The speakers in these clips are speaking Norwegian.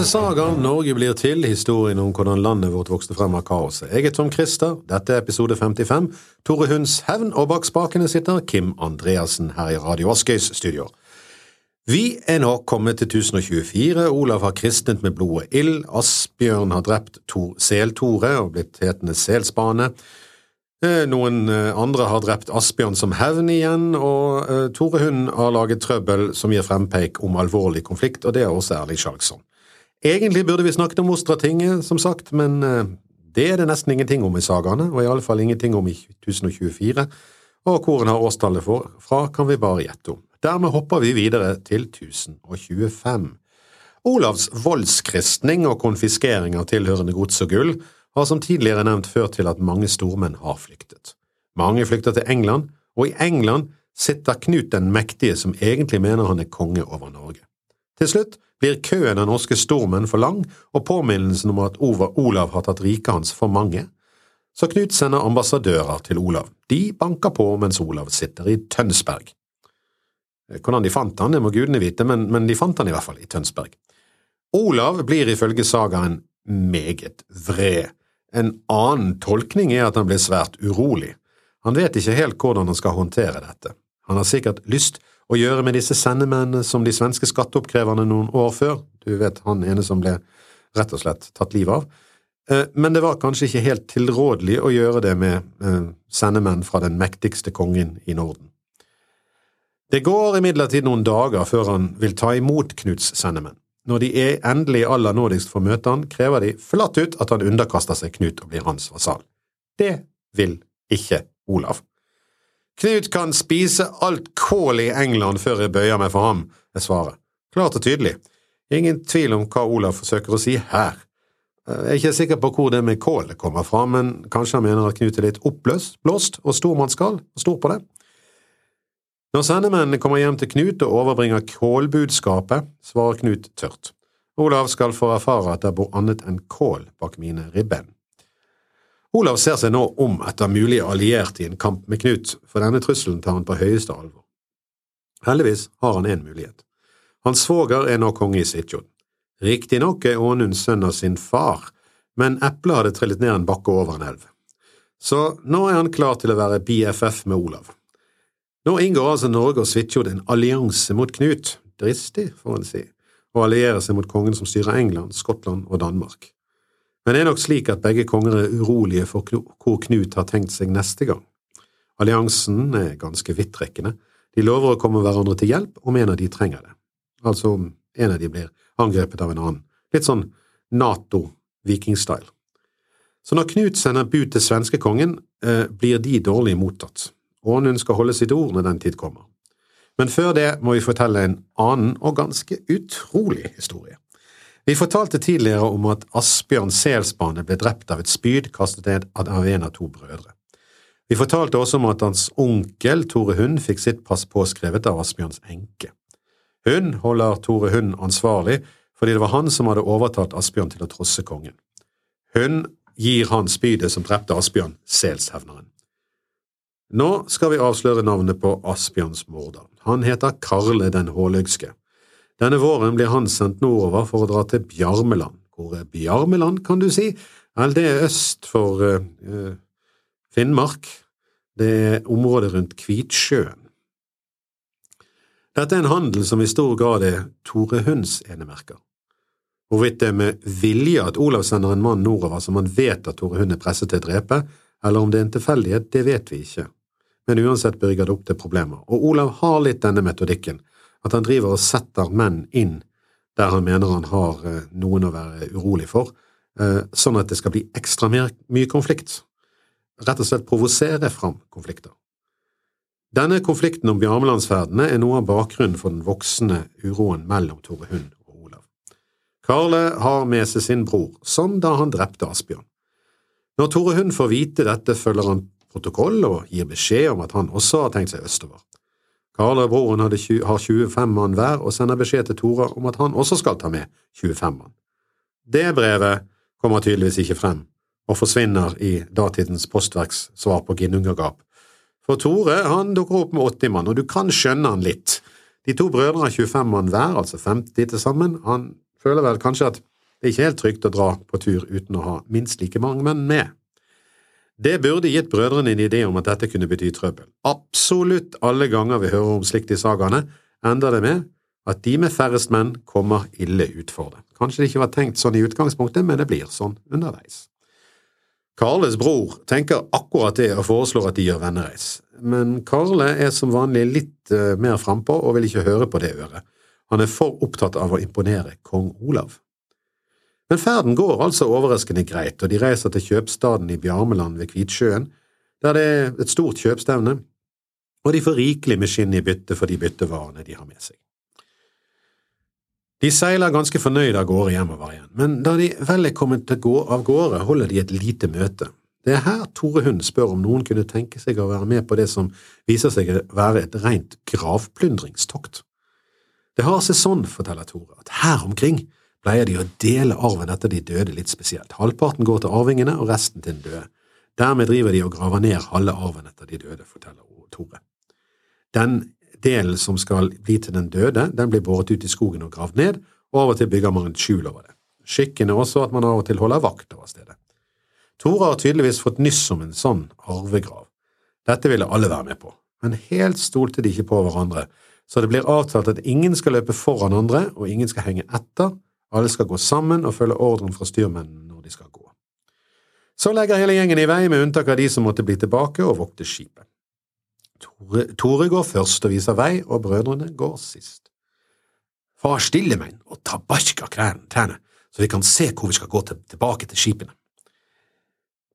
til Saga, Norge blir til, historien om hvordan landet vårt vokste frem av kaoset. Jeg er Tom Christer, dette er episode 55. Tore Hunds hevn, og bak spakene sitter Kim Andreassen her i Radio Askøys studio. Vi er nå kommet til 1024, Olav har kristnet med blodet ild, Asbjørn har drept Tor Seltore og blitt hetende Selsbane. Eh, noen eh, andre har drept Asbjørn som hevn igjen, og eh, Tore Hund har laget trøbbel som gir frempeik om alvorlig konflikt, og det er også Erling Skjalgsson. Egentlig burde vi snakket om Ostratinget, som sagt, men det er det nesten ingenting om i sagaene, og i alle fall ingenting om i 1024, og hvor en har årstallet for, fra, kan vi bare gjette om. Dermed hopper vi videre til 1025. Olavs voldskristning og konfiskering av tilhørende gods og gull har som tidligere nevnt ført til at mange stormenn har flyktet. Mange flykter til England, og i England sitter Knut den mektige som egentlig mener han er konge over Norge. Til slutt blir køen av norske stormenn for lang, og påminnelsen om at Olav har tatt riket hans for mange, så Knut sender ambassadører til Olav. De banker på mens Olav sitter i Tønsberg. Hvordan de fant han, det må gudene vite, men, men de fant han i hvert fall i Tønsberg. Olav blir ifølge sagaen meget vred, en annen tolkning er at han blir svært urolig. Han vet ikke helt hvordan han skal håndtere dette. Han har sikkert lyst å gjøre med disse sendemennene som de svenske skatteoppkreverne noen år før, du vet han ene som ble rett og slett tatt livet av, eh, men det var kanskje ikke helt tilrådelig å gjøre det med eh, sendemenn fra den mektigste kongen i Norden. Det går imidlertid noen dager før han vil ta imot Knuts sendemenn. Når de er endelig aller nådigst får møte han, krever de flatt ut at han underkaster seg Knut og blir hans vasal. Det vil ikke Olav. Knut kan spise alt kål i England før jeg bøyer meg for ham, er svaret. Klart og tydelig. Ingen tvil om hva Olav forsøker å si her. Jeg er ikke sikker på hvor det med kål kommer fra, men kanskje han mener at Knut er litt oppblåst og stormannsgal og stor på det. Når sendemennene kommer hjem til Knut og overbringer kålbudskapet, svarer Knut tørt. Olav skal få erfare at det bor annet enn kål bak mine ribben. Olav ser seg nå om etter mulige allierte i en kamp med Knut, for denne trusselen tar han på høyeste alvor. Heldigvis har han én mulighet. Hans svoger er nå konge i Svitjod. Riktignok er Ånund sønn av sin far, men eplet hadde trillet ned en bakke over en elv. Så nå er han klar til å være BFF med Olav. Nå inngår altså Norge og Svitjod en allianse mot Knut, dristig, får en si, og allierer seg mot kongen som styrer England, Skottland og Danmark. Men det er nok slik at begge konger er urolige for hvor Knut har tenkt seg neste gang. Alliansen er ganske vidtrekkende. De lover å komme hverandre til hjelp om en av de trenger det, altså om en av de blir angrepet av en annen. Litt sånn Nato-vikingstyle. Så når Knut sender bud til svenskekongen, eh, blir de dårlig mottatt. Ånund skal holde sitt ord når den tid kommer. Men før det må vi fortelle en annen og ganske utrolig historie. Vi fortalte tidligere om at Asbjørn Selsbane ble drept av et spyd kastet ned av en av to brødre. Vi fortalte også om at hans onkel Tore Hund fikk sitt pass påskrevet av Asbjørns enke. Hun holder Tore Hund ansvarlig fordi det var han som hadde overtalt Asbjørn til å trosse kongen. Hun gir han spydet som drepte Asbjørn, selshevneren. Nå skal vi avsløre navnet på Asbjørns morder. Han heter Karle den Håløgske. Denne våren blir han sendt nordover for å dra til Bjarmeland. Hvor er Bjarmeland, kan du si? Vel, det er øst for uh, Finnmark. Det er området rundt Kvitsjøen. Dette er en handel som i stor grad er Tore Hunds enemerker. Hvorvidt det er med vilje at Olav sender en mann nordover som han vet at Tore Hund er presset til å drepe, eller om det er en tilfeldighet, det vet vi ikke men uansett bygger det opp til problemer. Og Olav har litt denne metodikken, at han driver og setter menn inn der han mener han har eh, noen å være urolig for, eh, sånn at det skal bli ekstra mye konflikt. Rett og slett provosere fram konflikter. Denne konflikten om Bjarmelandsferdene er noe av bakgrunnen for den voksende uroen mellom Tore Hund og Olav. Karle har med seg sin bror, som da han drepte Asbjørn. Når Tore Hund får vite dette, følger han protokoll og gir beskjed om at han også har tenkt seg østover. Karl og broren har 25 mann hver og sender beskjed til Tore om at han også skal ta med 25 mann. Det brevet kommer tydeligvis ikke frem, og forsvinner i datidens postverks svar på Ginnungagap. For Tore han dukker opp med 80 mann, og du kan skjønne han litt. De to brødrene har 25 mann hver, altså 50 til sammen. Han føler vel kanskje at Det er ikke helt trygt å dra på tur uten å ha minst like mange menn med. Det burde gitt brødrene en idé om at dette kunne bety trøbbel. Absolutt alle ganger vi hører om slikt i sagaene, ender det med at de med færrest menn kommer ille ut for det. Kanskje det ikke var tenkt sånn i utgangspunktet, men det blir sånn underveis. Karles bror tenker akkurat det og foreslår at de gjør vennereis, men Karle er som vanlig litt uh, mer frampå og vil ikke høre på det øret. Han er for opptatt av å imponere kong Olav. Men ferden går altså overraskende greit, og de reiser til kjøpstaden i Bjarmeland ved Kvitsjøen, der det er et stort kjøpstevne, og de får rikelig med skinn i bytte for de byttevarene de har med seg. De seiler ganske fornøyde av gårde hjemover igjen, men da de vel er kommet av gårde, holder de et lite møte. Det er her Tore Hund spør om noen kunne tenke seg å være med på det som viser seg å være et rent gravplyndringstokt. Det har seg sånn, forteller Tore, at her omkring pleier de å dele arven etter de døde litt spesielt. Halvparten går til arvingene og resten til den døde. Dermed driver de og graver ned halve arven etter de døde, forteller Tore. Den delen som skal bli til den døde, den blir båret ut i skogen og gravd ned, og av og til bygger man et skjul over det. Skikken er også at man av og til holder vakt over stedet. Tore har tydeligvis fått nyss om en sånn arvegrav. Dette ville alle være med på, men helt stolte de ikke på hverandre, så det blir avtalt at ingen skal løpe foran andre, og ingen skal henge etter, alle skal gå sammen og følge ordren fra styrmennene når de skal gå. Så legger hele gjengen i vei, med unntak av de som måtte bli tilbake og vokte skipet. Tore, Tore går først og viser vei, og brødrene går sist. Far stille meg og ta tærne, så vi kan se hvor vi skal gå til, tilbake til skipene.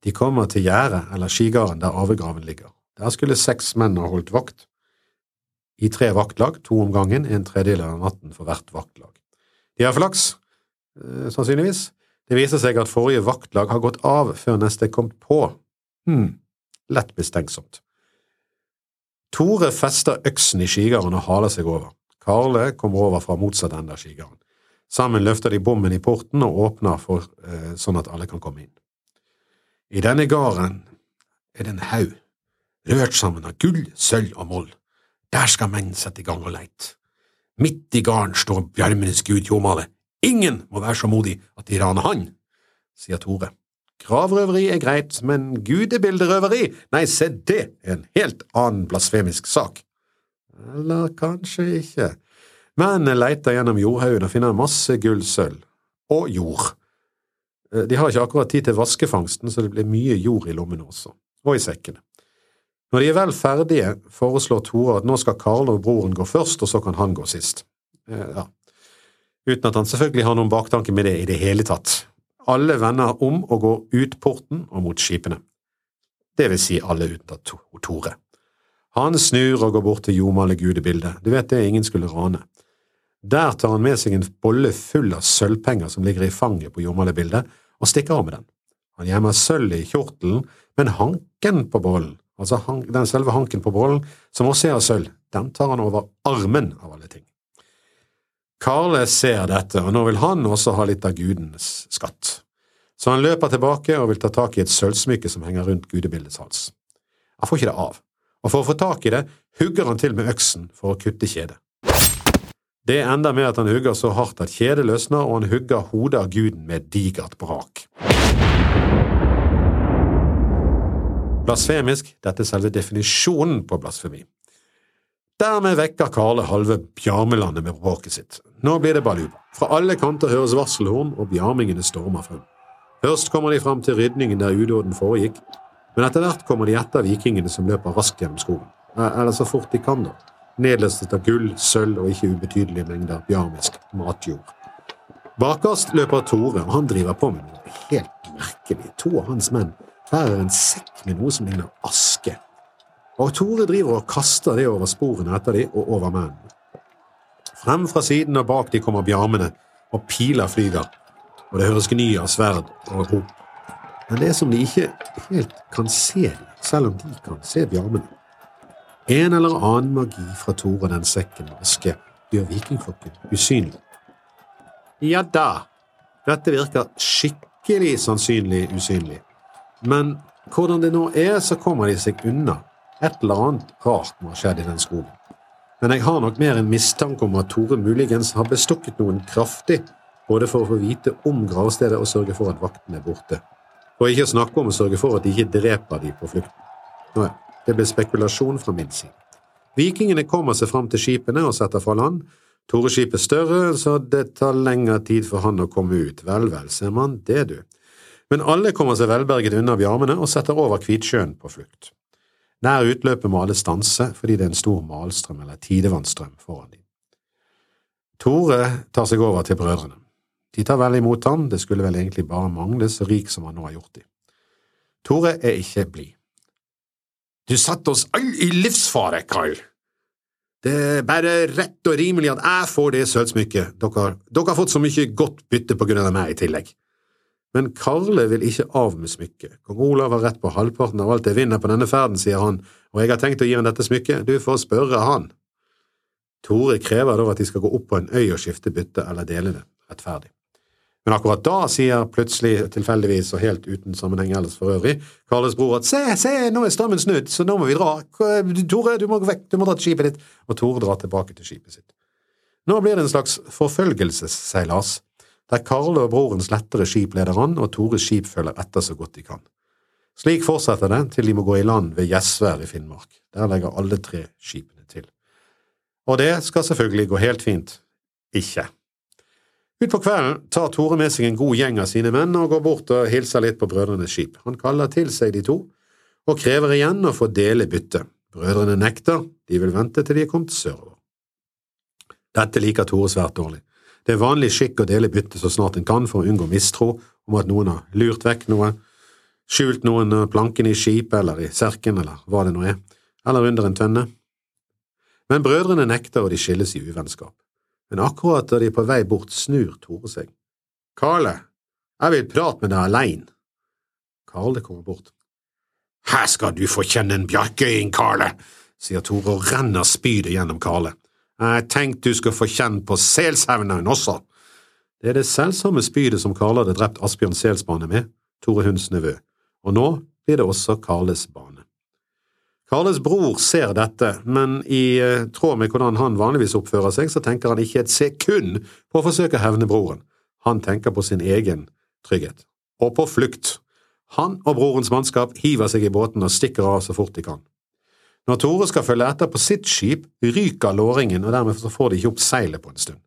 De kommer til gjerdet eller skigarden der arvegraven ligger. Der skulle seks menn ha holdt vakt. I tre vaktlag, to om gangen, en tredjedel av natten for hvert vaktlag. De har flaks, sannsynligvis. Det viser seg at forrige vaktlag har gått av før neste kommet på. Hm, lett mistenksomt. Tore fester øksen i skigarden og haler seg over. Karle kommer over fra motsatt ende av skigarden. Sammen løfter de bommen i porten og åpner for, eh, sånn at alle kan komme inn. I denne garden er det en haug, rørt sammen av gull, sølv og moll. Der skal menn sette i gang og leite. Midt i garden står bjørmenes gud Jomale. Ingen må være så modig at de raner han, sier Tore. Gravrøveri er greit, men gudebilderøveri, nei, se det er en helt annen blasfemisk sak. Eller kanskje ikke. Mennene leter gjennom jordhaugen og finner masse gullsølv. og jord. Eh, de har ikke akkurat tid til vaskefangsten, så det blir mye jord i lommene også, og i sekkene. Når de er vel ferdige, foreslår Tore at nå skal Karle og broren gå først, og så kan han gå sist. Eh, ja. Uten at han selvfølgelig har noen baktanke med det i det hele tatt. Alle vender om og går ut porten og mot skipene. Det vil si alle unntatt Tore. Han snur og går bort til Jomale gudebildet, du vet det ingen skulle rane. Der tar han med seg en bolle full av sølvpenger som ligger i fanget på jomalebildet, og stikker av med den. Han gjemmer sølvet i kjortelen, men hanken på bollen, altså den selve hanken på bollen, som også er av sølv, den tar han over armen av alle ting. Karle ser dette, og nå vil han også ha litt av gudenes skatt. Så han løper tilbake og vil ta tak i et sølvsmykke som henger rundt gudebildets hals. Han får ikke det av, og for å få tak i det hugger han til med øksen for å kutte kjedet. Det ender med at han hugger så hardt at kjedet løsner, og han hugger hodet av guden med digert brak. Blasfemisk, dette er selve definisjonen på blasfemi. Dermed vekker Karle halve Bjarmelandet med bråket sitt. Nå blir det baluba. Fra alle kanter høres varselhorn, og bjarmingene stormer frem. Først kommer de frem til rydningen der udåden foregikk, men etter hvert kommer de etter vikingene som løper raskt gjennom skogen. Eller så fort de kan, da. Nedlastet av gull, sølv og ikke ubetydelige mengder bjarmisk matjord. Bakerst løper Tore, og han driver på med noe helt merkelig. To av hans menn bærer en sekk med noe som ligner aske. Og Tore driver og kaster det over sporene etter de og over mennene. Frem fra siden og bak de kommer bjarmene, og piler flyger, og det høres gny av sverd og rop. Men det er som de ikke helt kan se selv om de kan se bjarmene. En eller annen magi fra Tore den sekken med aske gjør vikingflokken usynlig. Ja da, dette virker skikkelig sannsynlig usynlig, men hvordan det nå er, så kommer de seg unna et eller annet rart må ha skjedd i den skogen. Men jeg har nok mer en mistanke om at Tore muligens har bestukket noen kraftig både for å få vite om gravstedet og sørge for at vakten er borte. Og ikke snakke om å sørge for at de ikke dreper de på flukten. Nå ja, det blir spekulasjon fra min side. Vikingene kommer seg fram til skipene og setter fra land. Tore-skipet større, så det tar lengre tid for han å komme ut. Vel, vel, ser man det, du. Men alle kommer seg velberget unna bjarmene og setter over Kvitsjøen på flukt. Nær utløpet må alle stanse fordi det er en stor malstrøm eller tidevannsstrøm foran dem. Tore tar seg over til brødrene. De tar vel imot ham, det skulle vel egentlig bare mangle så rik som han nå har gjort dem. Tore er ikke blid. Du satte oss alle i livsfare, Kyle. Det er bare rett og rimelig at jeg får det sølvsmykket. Dere, dere har fått så mye godt bytte på grunn av meg i tillegg. Men Karle vil ikke av med smykket. Kong Olav har rett på halvparten av alt jeg vinner på denne ferden, sier han, og jeg har tenkt å gi ham dette smykket, du får spørre han. Tore krever da at de skal gå opp på en øy og skifte bytte eller dele det rettferdig. Men akkurat da sier plutselig, tilfeldigvis og helt uten sammenheng ellers for øvrig, Karles bror at se, se, nå er strømmen snudd, så nå må vi dra, Tore, du må gå vekk, du må dra til skipet ditt, og Tore drar tilbake til skipet sitt. Nå blir det en slags forfølgelsesseilas, der Karle og brorens lettere skip leder an, og Tores skip følger etter så godt de kan. Slik fortsetter det til de må gå i land ved Gjesvær i Finnmark. Der legger alle tre skipene til. Og det skal selvfølgelig gå helt fint. Ikke. Utpå kvelden tar Tore med seg en god gjeng av sine menn og går bort og hilser litt på brødrenes skip. Han kaller til seg de to, og krever igjen å få dele byttet. Brødrene nekter, de vil vente til de er kommet sørover. Dette liker Tore svært dårlig. Det er vanlig skikk å dele byttet så snart en kan for å unngå mistro om at noen har lurt vekk noe, skjult noen plankene i skipet eller i serken eller hva det nå er, eller under en tønne. Men brødrene nekter, og de skilles i uvennskap men akkurat da de er på vei bort, snur Tore seg. Karle, jeg vil prate med deg aleine. Karle kommer bort. Her skal du få kjenne en bjarkøying, Karle, sier Tore og renner spydet gjennom Karle. Jeg tenkte du skulle få kjenne på selshevneren også. Det er det selvsamme spydet som Karl hadde drept Asbjørn Selsbane med, Tore Hunds nevø, og nå blir det også Karles bane. Karles bror ser dette, men i eh, tråd med hvordan han vanligvis oppfører seg, så tenker han ikke et sekund på å forsøke å hevne broren. Han tenker på sin egen trygghet. Og på flukt. Han og brorens mannskap hiver seg i båten og stikker av så fort de kan. Når Tore skal følge etter på sitt skip, ryker låringen, og dermed får de ikke opp seilet på en stund.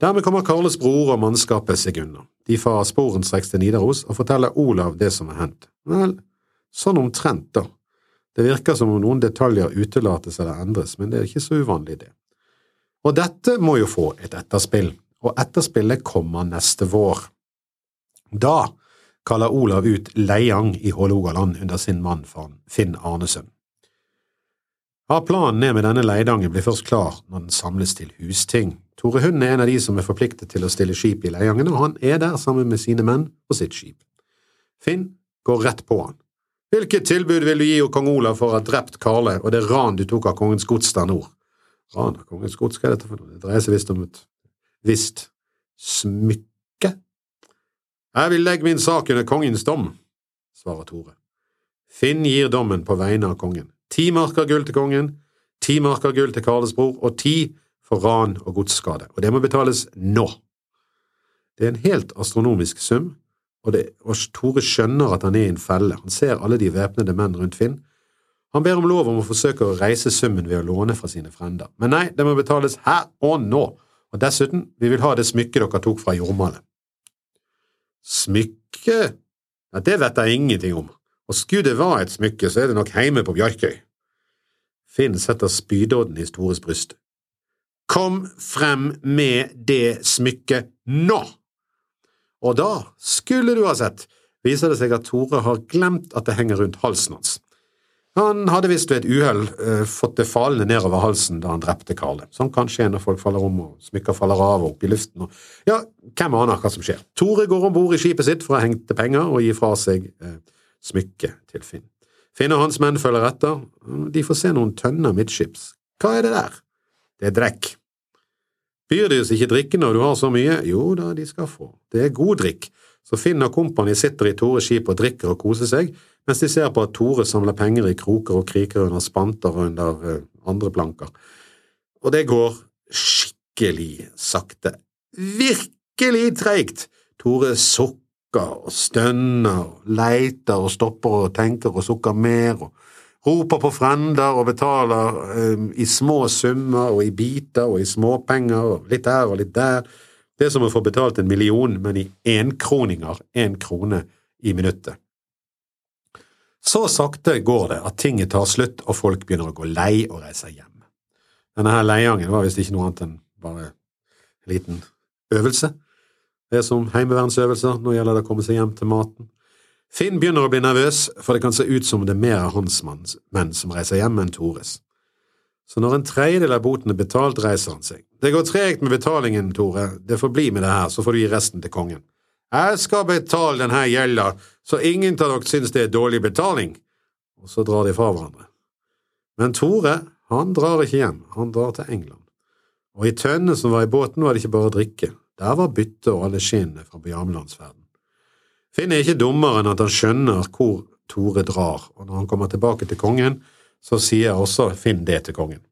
Dermed kommer Karles bror og mannskapet seg unna. De farer sporenstreks til Nidaros og forteller Olav det som har hendt. Vel, sånn omtrent, da. Det virker som om noen detaljer utelates eller endres, men det er ikke så uvanlig, det. Og dette må jo få et etterspill, og etterspillet kommer neste vår. Da kaller Olav ut Leiang i Hålogaland under sin mann Finn Arnesøn. Har planen ned med denne leidangen blir først klar når den samles til husting. Tore Hund er en av de som er forpliktet til å stille skip i Leiangen, og han er der sammen med sine menn og sitt skip. Finn går rett på han. Hvilket tilbud vil du gi kong Olav for å ha drept Karle og det ran du tok av kongens gods der nord? Ran av kongens gods, hva er dette for noe? Det dreier seg visst om et visst smykke? Jeg vil legge min sak under kongens dom, svarer Tore. Finn gir dommen på vegne av kongen. Ti marker gull til kongen, ti marker gull til Karles bror og ti for ran og godsskade, og det må betales nå. Det er en helt astronomisk sum, og, det, og Tore skjønner at han er i en felle. Han ser alle de væpnede menn rundt Finn. Han ber om lov om å forsøke å reise summen ved å låne fra sine frender. Men nei, det må betales her og nå, og dessuten, vi vil ha det smykket dere tok fra jordmalet. Smykke? Ja, det vet jeg ingenting om, og skulle det være et smykke, så er det nok heime på Bjarkøy. Finn setter spydodden i Stores bryst. Kom frem med det smykket nå! Og da, skulle du ha sett, viser det seg at Tore har glemt at det henger rundt halsen hans. Han hadde visst ved et uhell uh, fått det falende nedover halsen da han drepte Karle, som kan skje når folk faller om og smykker faller av og opp i luften og… Ja, hvem aner hva som skjer? Tore går om bord i skipet sitt for å hente penger og gi fra seg uh, smykket til Finn. Finn og hans menn følger etter, de får se noen tønner midtskips. Hva er det der? Det er drekk. Byr de oss ikke drikke når du har så mye? Jo da, de skal få. Det er god drikk, så Finn og kompani sitter i Tores skip og drikker og koser seg, mens de ser på at Tore samler penger i kroker og kriker under spanter og under uh, andre planker. Og det går skikkelig sakte. Virkelig treigt. Tore sukker og stønner, leiter og stopper og tenker og sukker mer, og roper på frender og betaler um, i små summer og i biter og i småpenger og litt her og litt der. Det er som å få betalt en million, men i énkroninger, én krone i minuttet. Så sakte går det at tinget tar slutt og folk begynner å gå lei og reise hjem. Denne her leiangen var visst ikke noe annet enn bare en liten øvelse. Det er som heimevernsøvelser, nå gjelder det å komme seg hjem til maten. Finn begynner å bli nervøs, for det kan se ut som det er mer av hans menn som reiser hjem enn Tores. Så når en tredjedel av boten er betalt, reiser han seg. Det går tregt med betalingen, Tore, det får bli med det her, så får du gi resten til kongen. Jeg skal betale denne gjelda, så ingen av dere synes det er dårlig betaling. Og så drar de fra hverandre. Men Tore, han drar ikke hjem, han drar til England. Og i tønnen som var i båten, var det ikke bare å drikke, der var byttet og alle skinnene fra Bjarmelandsverden. Finn er ikke dummere enn at han skjønner hvor Tore drar, og når han kommer tilbake til kongen, så sier også Finn det til kongen.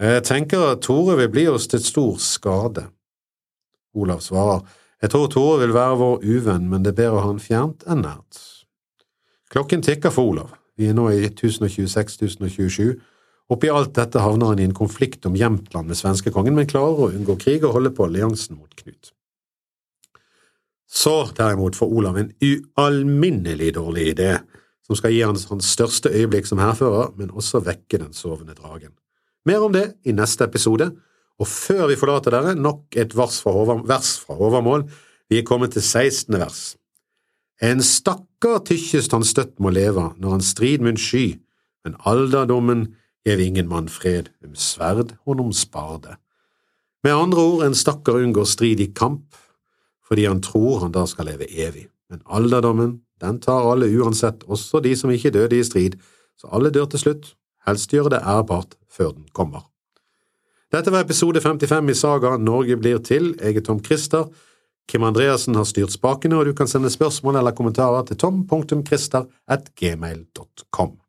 Jeg tenker at Tore vil bli oss til stor skade. Olav svarer, jeg tror Tore vil være vår uvenn, men det er bedre å ha han fjernt enn nært. Klokken tikker for Olav, vi er nå i 1026–1027. Oppi alt dette havner han i en konflikt om Jämtland med svenskekongen, men klarer å unngå krig og holde på alliansen mot Knut. Så derimot får Olav en ualminnelig dårlig idé, som skal gi hans, hans største øyeblikk som hærfører, men også vekke den sovende dragen. Mer om det i neste episode, og før vi forlater dere, nok et vers fra, over, vers fra overmål. Vi er kommet til 16. vers. En stakkar tykkjest han støtt må leva når han strid munn sky, men alderdommen gjev ingen mann fred, um sverd honom sparde. Med andre ord, en stakkar unngår strid i kamp, fordi han tror han da skal leve evig. Men alderdommen, den tar alle uansett, også de som ikke døde i strid, så alle dør til slutt, helst gjøre det ærbart før den kommer. Dette var episode 55 i Saga Norge blir til. Jeg er Tom Christer. Kim Andreassen har styrt spakene, og du kan sende spørsmål eller kommentarer til tom.christer at gmail.com.